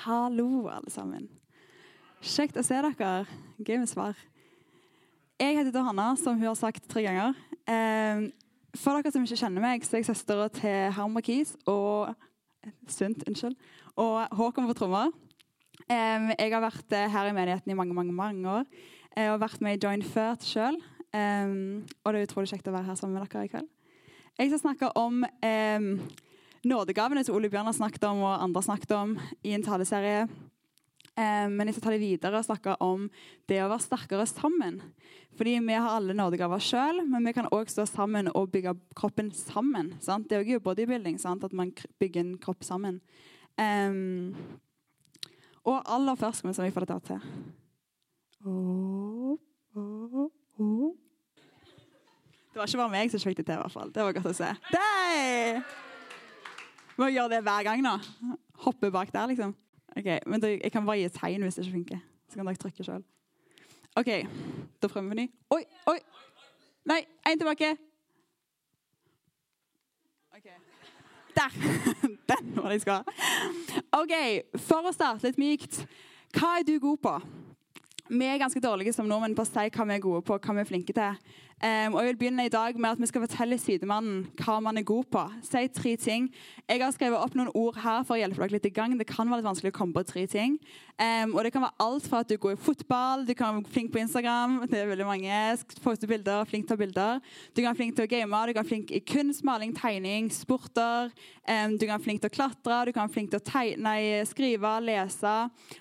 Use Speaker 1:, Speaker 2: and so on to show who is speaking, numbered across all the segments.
Speaker 1: Hallo, alle sammen. Kjekt å se dere. Gøy med svar. Jeg heter Hanna, som hun har sagt tre ganger. Eh, for dere som ikke kjenner meg, så er jeg søstera til Herm Markis og Sundt, unnskyld. Og Håkon på trommer. Eh, jeg har vært eh, her i menigheten i mange mange, mange år. Jeg har vært med i Join Furt sjøl. Og det er utrolig kjekt å være her sammen med dere i kveld. Jeg skal snakke om nådegavene som Ole Bjørn har snakket om og andre snakket om i en taleserie. Eh, men jeg skal ta det videre og snakke om det å være sterkere sammen. Fordi vi har alle nådegaver sjøl, men vi kan òg stå sammen og bygge kroppen sammen. Sant? Det er jo bodybuilding, sant? at man bygger en kropp sammen. Um, og aller først skal vi får det til. Oh, oh, oh. Det var ikke bare meg som fikk det til. i hvert fall. Det var godt å se. Dei! Må jeg gjøre det hver gang, da? Hoppe bak der, liksom? Ok, men Jeg kan bare gi et tegn hvis det ikke funker. Så kan dere trykke sjøl. OK, da prøver vi ny. Oi, oi! Nei, én tilbake. OK. Der! Den var det jeg skal. OK, for å starte litt mykt. Hva er du god på? Vi er ganske dårlige som nordmenn på å si hva vi er gode på, hva vi er flinke til. Um, og jeg vil begynne i dag med at Vi skal fortelle sidemannen hva man er god på. Si tre ting. Jeg har skrevet opp noen ord her for å hjelpe dere litt i gang. Det kan være litt vanskelig å komme på tre ting. Um, og Det kan være alt fra at du går i fotball, du kan være flink på Instagram, det er veldig mange, poste bilder, flink til å ta bilder. Du kan være flink til å game, du kan være flink i kunst, maling, tegning, sporter. Um, du kan være flink til å klatre, du kan være flink til å tegne, nei, skrive, lese,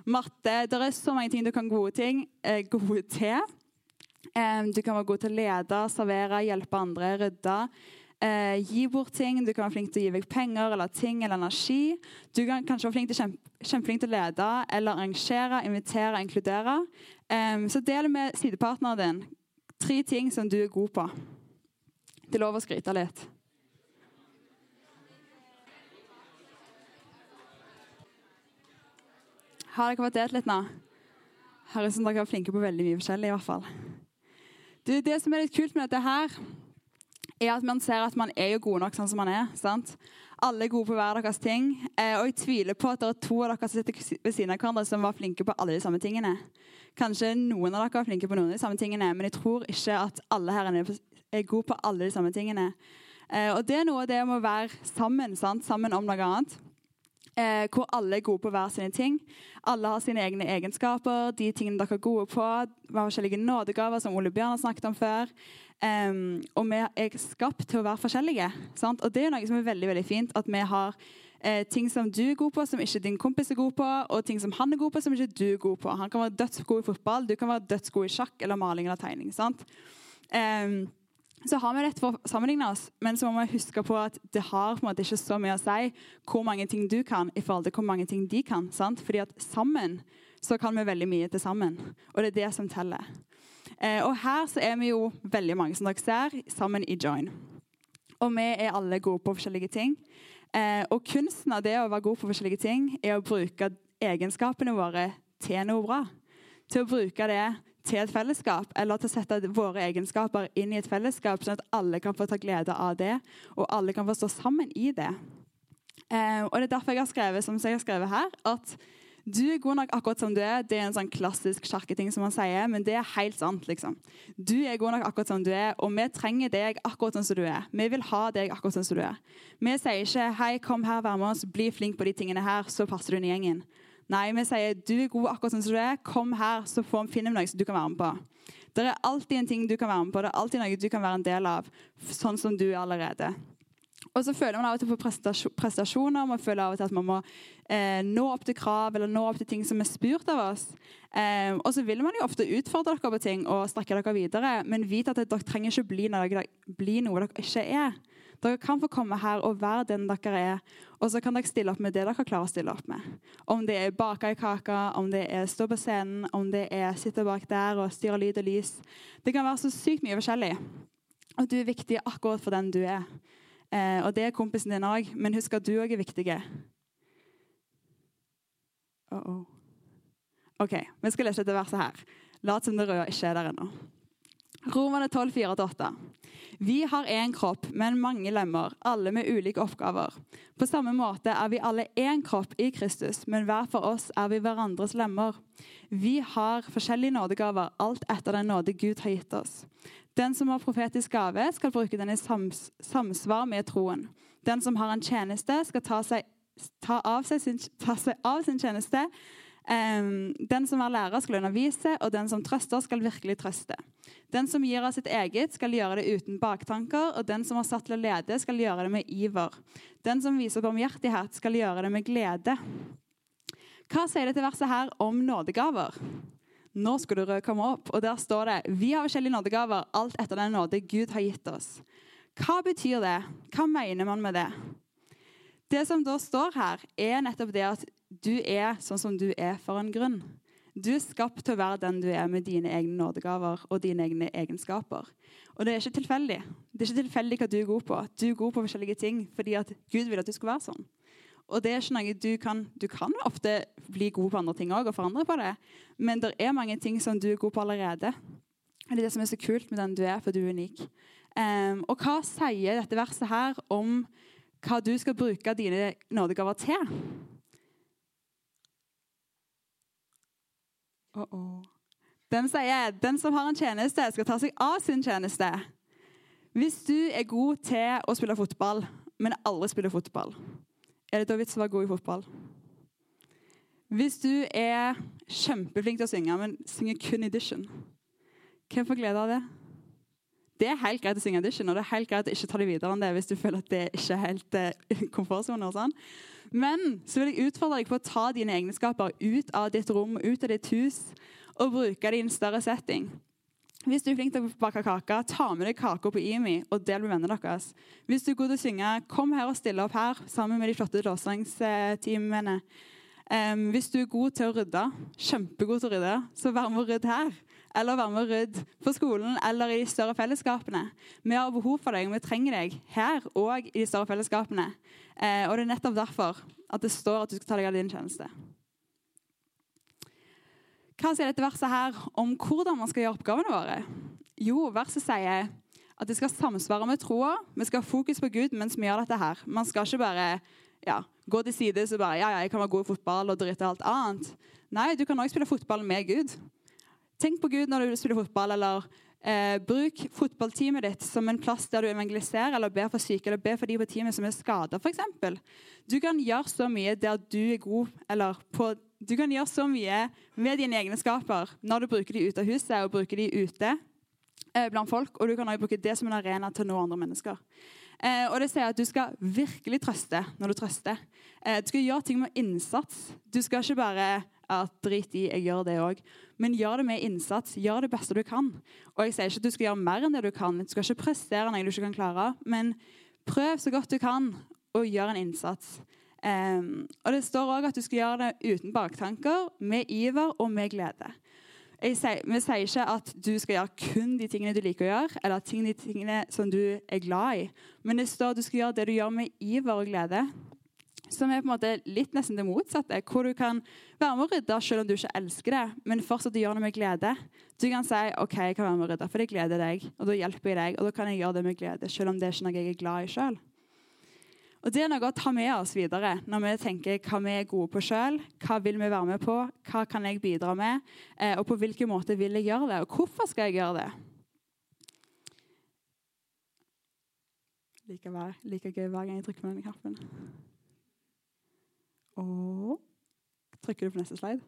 Speaker 1: matte. Det er så mange ting du kan gode ting, uh, gode til. Du kan være god til å lede, servere, hjelpe andre, rydde. Eh, gi bort ting. Du kan være flink til å gi vekk penger eller ting eller energi. Du kan kanskje være flink til, kjempe, kjempeflink til å lede eller arrangere, invitere, inkludere. Eh, så del med sidepartneren din tre ting som du er god på. Det er lov å skryte litt. Har dere fått delt litt nå? Høres ut som dere er flinke på veldig mye forskjellig. i hvert fall. Du, det som er litt kult med dette her, er at man ser at man er jo god nok sånn som man er. sant? Alle er gode på hver deres ting. Eh, og jeg tviler på at det er to av dere som sitter ved siden av hverandre som var flinke på alle de samme tingene. Kanskje noen av dere var flinke på noen av de samme tingene, men jeg tror ikke at alle her er gode på alle de samme tingene. Eh, og det er noe av det med å være sammen, sant? sammen om noe annet eh, hvor alle er gode på hver sine ting. Alle har sine egne egenskaper, de tingene dere er gode på. Vi har forskjellige nådegaver, som Ole Bjørn har snakket om før. Um, og vi er skapt til å være forskjellige. Sant? Og det er noe som er veldig veldig fint. At vi har eh, ting som du er god på, som ikke din kompis er god på, og ting som han er god på, som ikke du er god på. Han kan være dødsgod i fotball, du kan være dødsgod i sjakk eller maling eller tegning. sant? Um, så har vi rett for å sammenligne oss, men så må vi huske på at det har på en måte ikke så mye å si hvor mange ting du kan i forhold til hvor mange ting de kan. sant? Fordi at sammen så kan vi veldig mye til sammen. Og det er det som teller. Eh, og her så er vi jo veldig mange som dere ser, sammen i Join. Og vi er alle gode på forskjellige ting. Eh, og kunsten av det å være god på forskjellige ting er å bruke egenskapene våre til noe bra. Til å bruke det til et fellesskap, eller til å sette våre egenskaper inn i et fellesskap, sånn at alle kan få ta glede av det, og alle kan få stå sammen i det. Eh, og Det er derfor jeg har skrevet som jeg har skrevet her, at du er god nok akkurat som du er. Det er en sånn klassisk sjarketing som man sier, men det er helt sant. liksom. Du er god nok akkurat som du er, og vi trenger deg akkurat sånn som du er. Vi vil ha deg akkurat sånn som du er. Vi sier ikke 'hei, kom her, vær med oss, bli flink på de tingene her, så passer du inn i gjengen'. Nei, vi sier du er god akkurat som du er. Kom her, så finner vi noe som du kan være med på. Det er alltid en ting du kan være med på. Det er alltid noe du kan være en del av, sånn som du er allerede. Og så føler man av og til på prestasjoner. Man føler av og til at man må eh, nå opp til krav eller nå opp til ting som er spurt av oss. Eh, og så vil man jo ofte utfordre dere på ting og strekke dere videre, men vite at dere trenger ikke bli noe, bli noe dere ikke er. Dere kan få komme her og være den dere er, og så kan dere stille opp med det dere klarer å stille opp med. Om det er bake ei kake, om det er stå på scenen, om det er sitte bak der og styre lyd og lys. Det kan være så sykt mye forskjellig. Og du er viktig akkurat for den du er. Eh, og det er kompisen din òg, men husk at du òg er viktig. Uh -oh. OK, vi skal lese dette verset her. Lat som det røde ikke er der ennå. Romerne 12, 4-8. Vi har én kropp, men mange lemmer, alle med ulike oppgaver. På samme måte er vi alle én kropp i Kristus, men hver for oss er vi hverandres lemmer. Vi har forskjellige nådegaver, alt etter den nåde Gud har gitt oss. Den som har profetisk gave, skal bruke den i sams samsvar med troen. Den som har en tjeneste, skal ta, seg, ta, av, seg sin, ta seg av sin tjeneste. Den som er lærer, skal undervise, og den som trøster, skal virkelig trøste. Den som gir av sitt eget, skal gjøre det uten baktanker, og den som har satt til å lede, skal gjøre det med iver. Den som viser barmhjertighet, skal gjøre det med glede. Hva sier dette verset her om nådegaver? Nå skulle du komme opp, og der står det Vi har forskjellige nådegaver, alt etter den nåde Gud har gitt oss. Hva betyr det? Hva mener man med det? Det som da står her, er nettopp det at du er sånn som du er for en grunn. Du er skapt til å være den du er med dine egne nådegaver og dine egne egenskaper. Og det er ikke tilfeldig. Det er ikke tilfeldig hva du er god på. Du er god på forskjellige ting fordi at Gud vil at du skal være sånn. Og det er ikke noe du kan Du kan ofte bli god på andre ting òg og forandre på det, men det er mange ting som du er god på allerede. Det er det som er så kult med den du er, for du er unik. Um, og hva sier dette verset her om hva du skal bruke dine nådegaver til? Oh -oh. Den sier den som har en tjeneste, skal ta seg av sin tjeneste. Hvis du er god til å spille fotball, men aldri spiller fotball, er det da vits å være god i fotball? Hvis du er kjempeflink til å synge, men synger kun edition, hvem får glede av det? Det er helt greit å synge audition, og det er helt greit å ikke ta det videre enn det hvis du føler at det ikke er helt uh, komfortsone. og sånn. Men så vil jeg utfordre deg på å ta dine egenskaper ut av ditt rom, ut av ditt hus, og bruke det i en større setting. Hvis du er flink til å bake kake, ta med deg kaka på IMI og del med vennene deres. Hvis du er god til å synge, kom her og stille opp her sammen med de flotte låtsangsteamene. Um, hvis du er god til å rydde, kjempegod til å rydde, så vær med og rydd her eller være med og rydde på skolen eller i de større fellesskapene. Vi har behov for deg, og vi trenger deg her og i de større fellesskapene. Eh, og Det er nettopp derfor at det står at du skal ta deg av din tjeneste. Hva sier dette verset her om hvordan man skal gjøre oppgavene våre? Jo, verset sier at det skal samsvare med troa. Vi skal ha fokus på Gud mens vi gjør dette her. Man skal ikke bare ja, gå til side og bare ja, ja, jeg kan være god i fotball og drite alt annet. Nei, du kan også spille fotball med Gud. Tenk på Gud når du spiller fotball, eller eh, bruk fotballteamet ditt som en plass der du evangeliserer eller ber for syke eller ber for de på teamet som er skada, f.eks. Du kan gjøre så mye der du er god, eller på du kan gjøre så mye med dine egenskaper når du bruker de ute av huset og bruker de ute eh, blant folk. Og du kan også bruke det som en arena til å nå andre mennesker. Eh, og det sier at Du skal virkelig trøste når du trøster. Eh, du skal gjøre ting med innsats. Du skal ikke bare at drit i, jeg gjør det òg. Men gjør det med innsats. Gjør det beste du kan. Og jeg sier ikke at du skal gjøre mer enn det du kan. Du skal ikke prestere noe du ikke kan klare. Men prøv så godt du kan, og gjør en innsats. Um, og Det står òg at du skal gjøre det uten baktanker, med iver og med glede. Sier, vi sier ikke at du skal gjøre kun de tingene du liker å gjøre, eller de tingene som du er glad i. Men det står at du skal gjøre det du gjør med iver og glede. Som er på en måte litt nesten det motsatte. Hvor du kan være med å rydde selv om du ikke elsker det, men fortsatt gjøre det med glede. Du kan si OK, jeg kan være med å rydde, for det gleder deg. Og da hjelper jeg deg, og da kan jeg gjøre det med glede, selv om det er ikke noe jeg er glad i sjøl. Og Det er noe å ta med oss videre når vi tenker hva vi er gode på sjøl. Hva vil vi være med på? Hva kan jeg bidra med? Eh, og på hvilken måte vil jeg gjøre det? Og hvorfor skal jeg gjøre det? Like, like gøy hver gang jeg trykker på denne knappen. Og Trykker du på neste slide?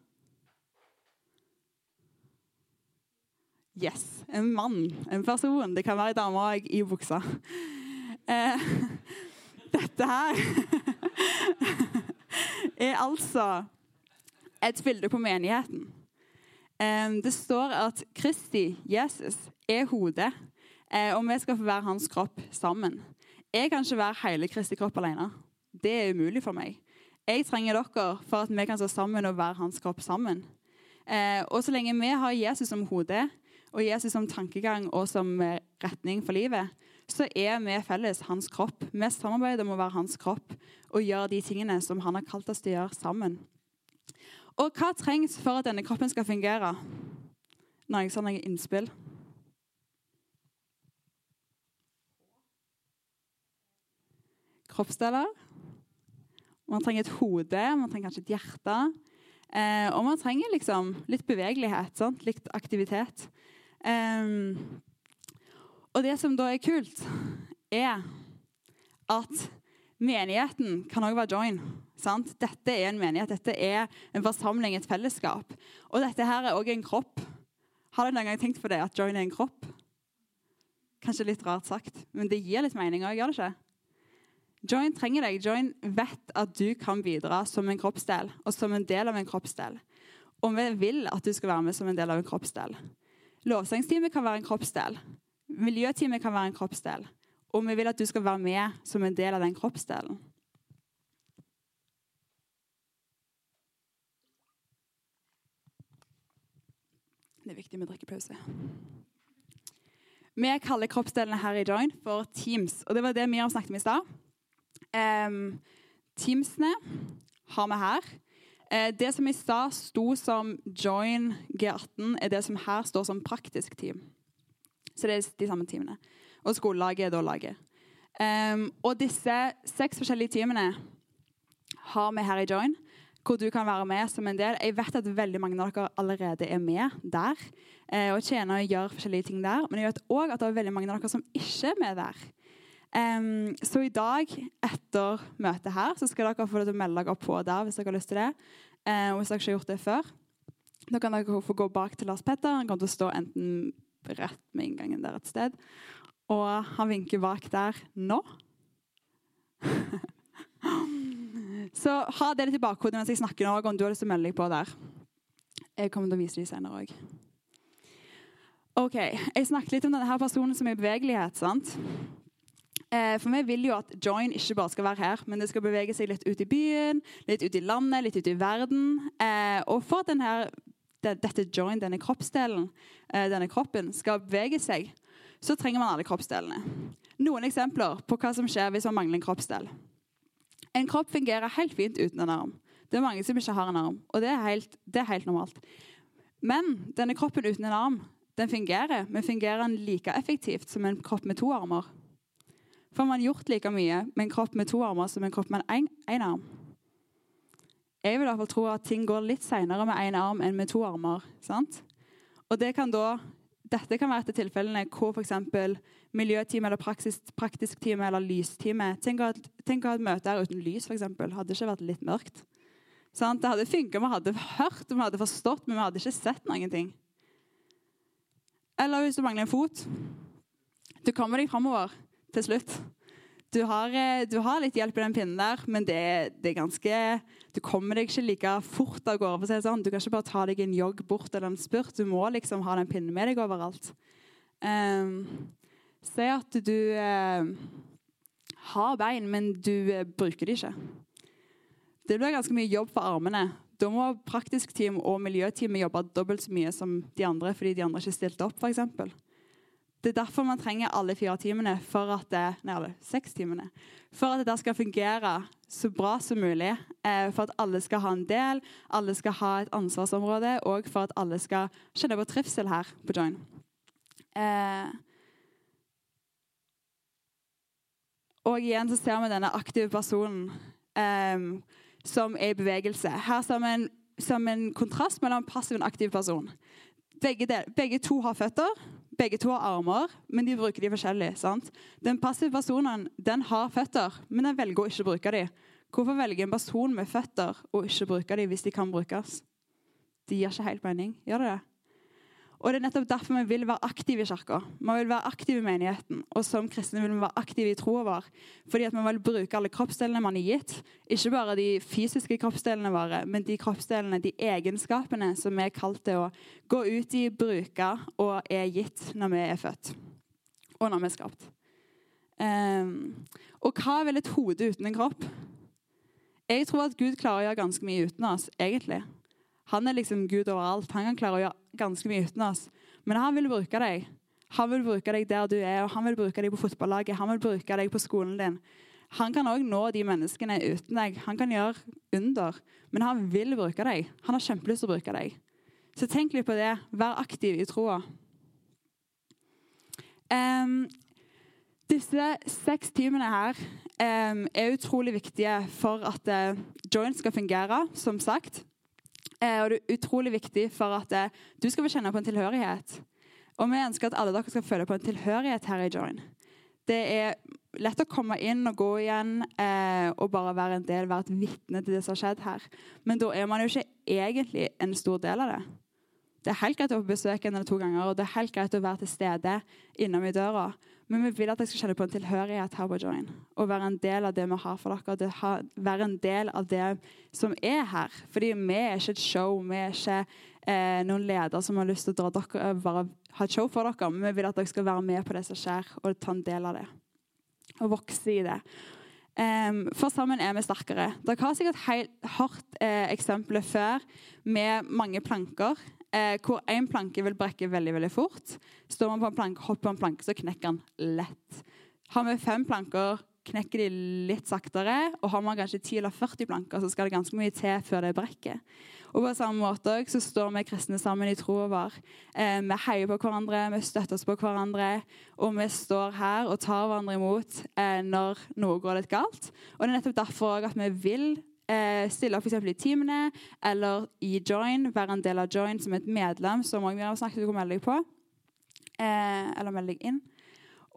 Speaker 1: Yes. En mann, en person. Det kan være ei dame òg i buksa. Eh, dette her er altså et bilde på menigheten. Eh, det står at Kristi, Jesus, er hodet, eh, og vi skal få være hans kropp sammen. Jeg kan ikke være hele Kristi kropp alene. Det er umulig for meg. Jeg trenger dere for at vi kan stå sammen og være hans kropp sammen. Eh, og så lenge vi har Jesus som hode og Jesus som tankegang og som eh, retning for livet, så er vi felles hans kropp. Vi samarbeider om å være hans kropp og gjøre de tingene som han har kalt oss til å gjøre sammen. Og hva trengs for at denne kroppen skal fungere? Når jeg sa noen innspill. Kroppsdeler? Man trenger et hode, man trenger kanskje et hjerte. Eh, og man trenger liksom litt bevegelighet, sant? litt aktivitet. Um, og det som da er kult, er at menigheten kan òg være join. Sant? Dette er en menighet, dette er en forsamling, et fellesskap. Og dette her er òg en kropp. Har du noen gang tenkt på det, at join er en kropp? Kanskje litt rart sagt, men det gir litt mening òg, gjør det ikke? Join trenger deg. Join vet at du kan bidra som en kroppsdel og som en del av en kroppsdel. Og vi vil at du skal være med som en del av en kroppsdel. Lovsangsteamet kan være en kroppsdel. Miljøteamet kan være en kroppsdel. Og vi vil at du skal være med som en del av den kroppsdelen. Det er viktig med drikkepause. Vi kaller kroppsdelene her i Join for Teams. Og det var det Miriam snakket om i stad. Um, teamsene har vi her. Uh, det som i stad sto som Join G18, er det som her står som praktisk team. Så det er de samme teamene. Og skolelaget er da laget. Um, og disse seks forskjellige teamene har vi her i Join, hvor du kan være med som en del. Jeg vet at veldig mange av dere allerede er med der eh, og tjener og gjør forskjellige ting der. Men jeg vet òg at det er veldig mange av dere som ikke er med der. Um, så i dag, etter møtet her, så skal dere få det til å melde dere på der hvis dere har lyst til det. Uh, hvis dere ikke har gjort det før, da kan dere få gå bak til Lars Petter. Han kommer til å stå enten rett med inngangen der et sted. Og han vinker bak der nå. Så ha det litt i bakhodet mens jeg snakker nå, om du har lyst til å melde deg på der. Jeg kommer til å vise dem senere òg. Ok, Jeg snakket litt om denne personen som er i bevegelighet. sant? Eh, for vi vil jo at Join ikke bare skal være her, men det skal bevege seg litt ut i byen, litt ut i landet, litt ut i verden. Eh, og for at denne, dette Join, denne kroppsdelen, eh, denne kroppen, skal bevege seg, så trenger man alle kroppsdelene. Noen eksempler på hva som skjer hvis man mangler en kroppsdel. En kropp fungerer helt fint uten en arm. Det er mange som ikke har en arm, og det er helt, det er helt normalt. Men denne kroppen uten en arm den fungerer, men fungerer den like effektivt som en kropp med to armer? Får man gjort like mye med en kropp med to armer som en kropp med én arm? Jeg vil i hvert fall tro at ting går litt seinere med én arm enn med to armer. sant? Og det kan da dette kan være til tilfellene hvor f.eks. miljøtime, eller praktisk, praktisk team eller lysteamet Tenk å ha et møte her uten lys, f.eks. Hadde ikke vært litt mørkt. Sant? det hadde funka, vi hadde hørt vi hadde forstått, men vi hadde ikke sett noen ting. Eller hvis du mangler en fot. Du kommer deg framover til slutt. Du har, eh, du har, litt hjelp i den pinnen der, men det, det, er ganske Du kommer deg ikke like fort av gårde. for å si det sånn. Du kan ikke bare ta deg en jogg bort eller en spurt. Du må liksom ha den pinnen med deg overalt. Um, si at du uh, har bein, men du uh, bruker de ikke. Det blir ganske mye jobb for armene. Da må praktisk team og miljøteamet jobbe dobbelt så mye som de andre fordi de andre ikke stilte opp. Eksempel. Det er derfor man trenger alle fire timene for at det, nei, alle seks timene, for at det skal fungere så bra som mulig. Eh, for at alle skal ha en del, alle skal ha et ansvarsområde, og for at alle skal kjenne på trivsel her på Join. Eh, og igjen så ser vi denne aktive personen eh, som er i bevegelse. Her som en, som en kontrast mellom passiv og aktiv person. Begge, del, begge to har føtter. Begge to har armer, men de bruker de forskjellig. sant? Den passive personen den har føtter, men den velger å ikke bruke dem. Hvorfor velger en person med føtter å ikke bruke dem hvis de kan brukes? Det gir ikke helt mening. Gjør det det? Og Det er nettopp derfor vi vil være aktive i kirka. Vi vil være aktive i menigheten. Og som kristne vil vi være aktive i troa vår. Fordi at vi vil bruke alle kroppsdelene man er gitt. Ikke bare de fysiske kroppsdelene våre, men de kroppsdelene, de egenskapene som vi er kalt til å gå ut i, bruke og er gitt når vi er født. Og når vi er skapt. Um, og hva vil et hode uten en kropp? Jeg tror at Gud klarer å gjøre ganske mye uten oss, egentlig. Han er liksom Gud overalt. Han kan klare å gjøre ganske mye uten oss. Men han vil bruke deg. Han vil bruke deg der du er, og han vil bruke deg på fotballaget. Han vil bruke deg på skolen din. Han kan òg nå de menneskene uten deg. Han kan gjøre under. Men han vil bruke deg. Han har kjempelyst til å bruke deg. Så tenk litt på det. Vær aktiv i troa. Um, Disse seks timene her um, er utrolig viktige for at uh, joint skal fungere, som sagt. Eh, og det er utrolig viktig for at eh, du skal få kjenne på en tilhørighet. Og vi ønsker at alle dere skal føle på en tilhørighet her i Join. Det er lett å komme inn og gå igjen eh, og bare være en del, være et vitne til det som har skjedd her. Men da er man jo ikke egentlig en stor del av det. Det er helt greit å besøke en eller to ganger, og det er helt greit å være til stede innom i døra. Men vi vil at dere skal kjenne på en tilhørighet her på Join. Og være en del av det vi har for dere. Ha, være en del av det som er her. Fordi vi er ikke et show. Vi er ikke eh, noen leder som har lyst til å dra dere, bare ha et show for dere. Men vi vil at dere skal være med på det som skjer, og ta en del av det. Og vokse i det. Um, for sammen er vi sterkere. Dere har sikkert hørt eh, eksempler før med mange planker eh, hvor én planke vil brekke veldig veldig fort. Står man på en planke, hopper på en planke, så knekker den lett. Har vi fem planker, knekker de litt saktere. Og har man kanskje 10 eller 40 planker, så skal det ganske mye til før det brekker. Og på samme måte så står vi kristne sammen i troa vår. Eh, vi heier på hverandre, vi støtter oss på hverandre. Og vi står her og tar hverandre imot eh, når noe går litt galt. Og det er nettopp derfor at vi vil eh, stille opp for i teamene eller i Join, være en del av Join som et medlem, som mange har snakket om å melde deg på. Eh, eller melde deg inn.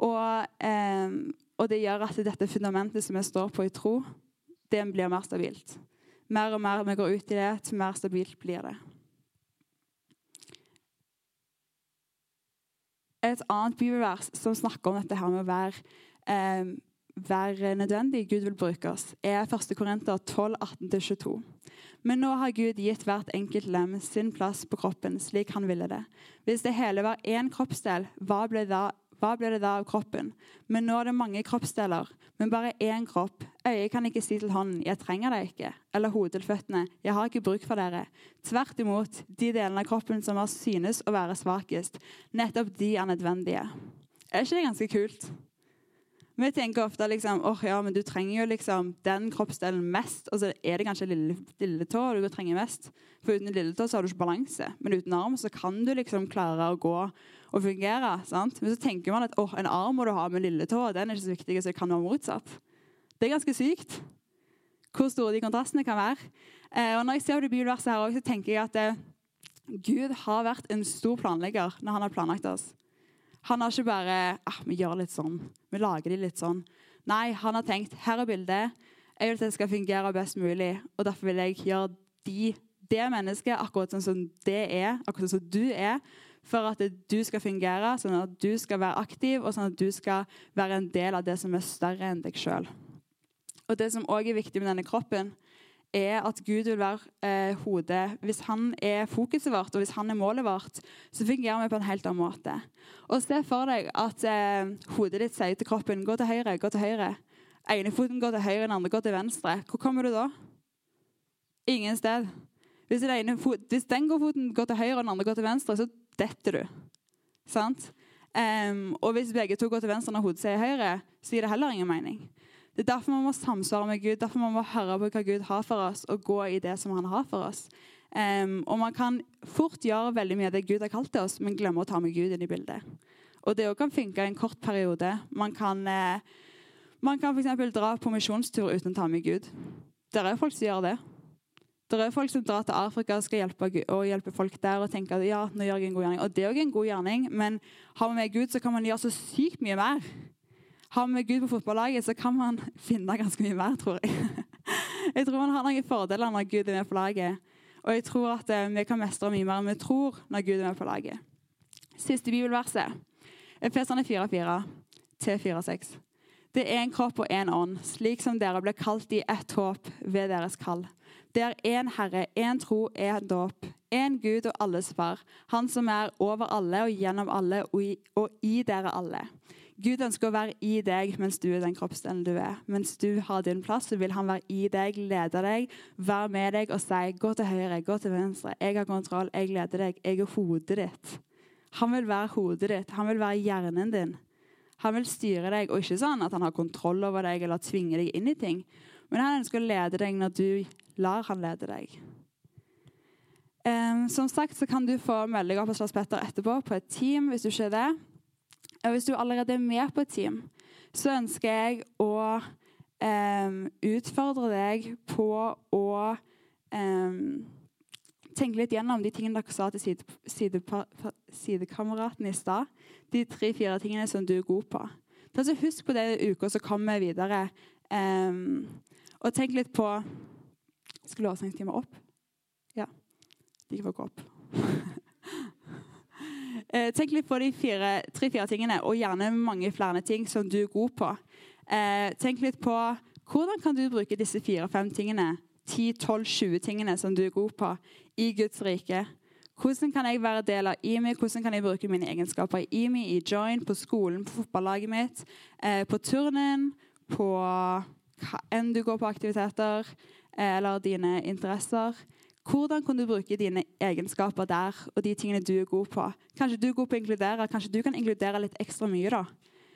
Speaker 1: Og, eh, og, det gjør at dette fundamentet som vi står på i tro, det blir mer stabilt. Mer og mer vi går ut i det, til mer stabilt blir det. Et annet bibelvers som snakker om dette her med å være eh, være nødvendig Gud vil bruke oss, er 1. Korinter 12, 18-22. Men nå har Gud gitt hvert enkelt lem sin plass på kroppen slik han ville det. Hvis det hele var én kroppsdel, hva ble, da, hva ble det da av kroppen? Men nå er det mange kroppsdeler, men bare én kropp. Øyet kan ikke si til hånden 'jeg trenger deg ikke', eller hodet til føttene 'jeg har ikke bruk for dere'. Tvert imot, de delene av kroppen som synes å være svakest, nettopp de er nødvendige. Er ikke det ganske kult? Vi tenker ofte liksom, oh, ja, men du trenger jo liksom den kroppsdelen mest. Og så er det kanskje lille, lilletå du trenger mest. For uten lilletå så har du ikke balanse. Men uten arm så kan du liksom klare å gå og fungere. sant? Men så tenker man at oh, en arm må du ha med lilletå, den er ikke så viktig, så det kan være motsatt. Det er ganske sykt hvor store de kontrastene kan være. Eh, og når jeg ser det bibelverset her også, så tenker jeg at eh, Gud har vært en stor planlegger når han har planlagt oss. Han har ikke bare ah, vi gjør litt sånn, vi lager de litt sånn. Nei, han har tenkt her er bildet. Jeg vil at det skal fungere best mulig. og Derfor vil jeg gjøre de, det mennesket akkurat sånn som det er, akkurat sånn som du er. For at du skal fungere, sånn at du skal være aktiv, og sånn at du skal være en del av det som er større enn deg sjøl. Og det som òg er viktig med denne kroppen, er at Gud vil være eh, hodet. Hvis han er fokuset vårt, og hvis han er målet vårt, så fungerer vi på en helt annen måte. Og Se for deg at eh, hodet ditt sier til kroppen 'gå til høyre', gå til høyre. ene foten går til høyre, den andre går til venstre. Hvor kommer du da? Ingen sted. Hvis, fot, hvis den går foten går til høyre og den andre går til venstre, så detter du. Sant? Um, og hvis begge to går til venstre når hodet sier høyre, så gir det heller ingen mening. Det er derfor vi må samsvare med Gud, derfor vi må høre på hva Gud har for oss, og gå i det som han har for oss. Um, og Man kan fort gjøre veldig mye av det Gud har kalt til oss, men glemme å ta med Gud inn i bildet. Og Det kan funke i en kort periode. Man kan, eh, man kan f.eks. dra på misjonstur uten å ta med Gud. Det er folk som gjør det. Det er folk som drar til Afrika og skal hjelpe, og hjelpe folk der og tenker at ja, nå gjør jeg en god gjerning. Og det er òg en god gjerning, men har man med Gud, så kan man gjøre så sykt mye mer. Har vi Gud på fotballaget, så kan man finne ganske mye mer, tror jeg. Jeg tror man har noen fordeler når Gud er med på laget. Og jeg tror at eh, vi kan mestre mye mer enn vi tror når Gud er med på laget. Siste bibelverset. Efeserne 4,4 til 4,6. Det er en kropp og en ånd, slik som dere ble kalt i ett håp ved deres kall. Det er én Herre, én tro, én dåp, én Gud og alles Far, Han som er over alle og gjennom alle og i, og i dere alle. Gud ønsker å være i deg mens du er den kroppsdelen du er. Mens du har din plass, så vil han være i deg, lede deg, være med deg og si 'gå til høyre, gå til venstre'. 'Jeg har kontroll, jeg leder deg, jeg er hodet ditt'. Han vil være hodet ditt, han vil være hjernen din. Han vil styre deg, og ikke sånn at han har kontroll over deg eller tvinger deg inn i ting. Men han ønsker å lede deg når du lar han lede deg. Um, som sagt så kan du få melding av Petter etterpå på et team hvis du ikke er det. Og hvis du allerede er med på et team, så ønsker jeg å um, utfordre deg på å um, tenke litt gjennom de tingene dere sa til side, side, sidekameraten i stad. De tre-fire tingene som du er god på. Så husk på det i uka som kommer videre. Um, og tenk litt på Skal lovsangstimer opp? Ja. De får gå opp. Eh, tenk litt på de tre-fire tingene, og gjerne mange flere ting som du er god på. Eh, tenk litt på hvordan kan du bruke disse fire-fem tingene, 10-12-20 tingene som du er god på, i Guds rike. Hvordan kan jeg være del av IMI? Hvordan kan jeg bruke mine egenskaper i IMI, i Join, på skolen, på fotballaget mitt, eh, på turnen, på hva enn du går på aktiviteter, eh, eller dine interesser? Hvordan kan du bruke dine egenskaper der og de tingene du er god på? Kanskje du er god på å inkludere, kanskje du kan inkludere litt ekstra mye. da.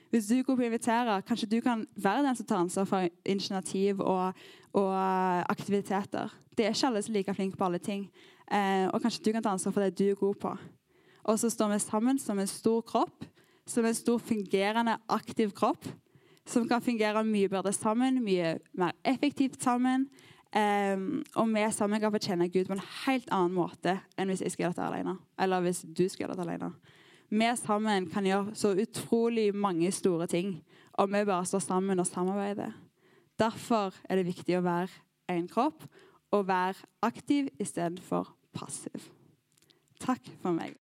Speaker 1: Hvis du er god på å invitere, kanskje du kan være den som tar ansvar for initiativ og, og aktiviteter. Det er ikke alle som er like flinke på alle ting. Eh, og kanskje du kan ta ansvar for det du er god på. Og så står vi sammen som en stor kropp, som en stor fungerende, aktiv kropp. Som kan fungere mye bedre sammen, mye mer effektivt sammen. Eh, og vi sammen kan fortjene Gud på en helt annen måte enn hvis jeg skal gjøre dette alene. Eller hvis du skal gjøre dette alene. Vi sammen kan gjøre så utrolig mange store ting om vi bare står sammen og samarbeider. Derfor er det viktig å være en kropp og være aktiv istedenfor passiv. Takk for meg.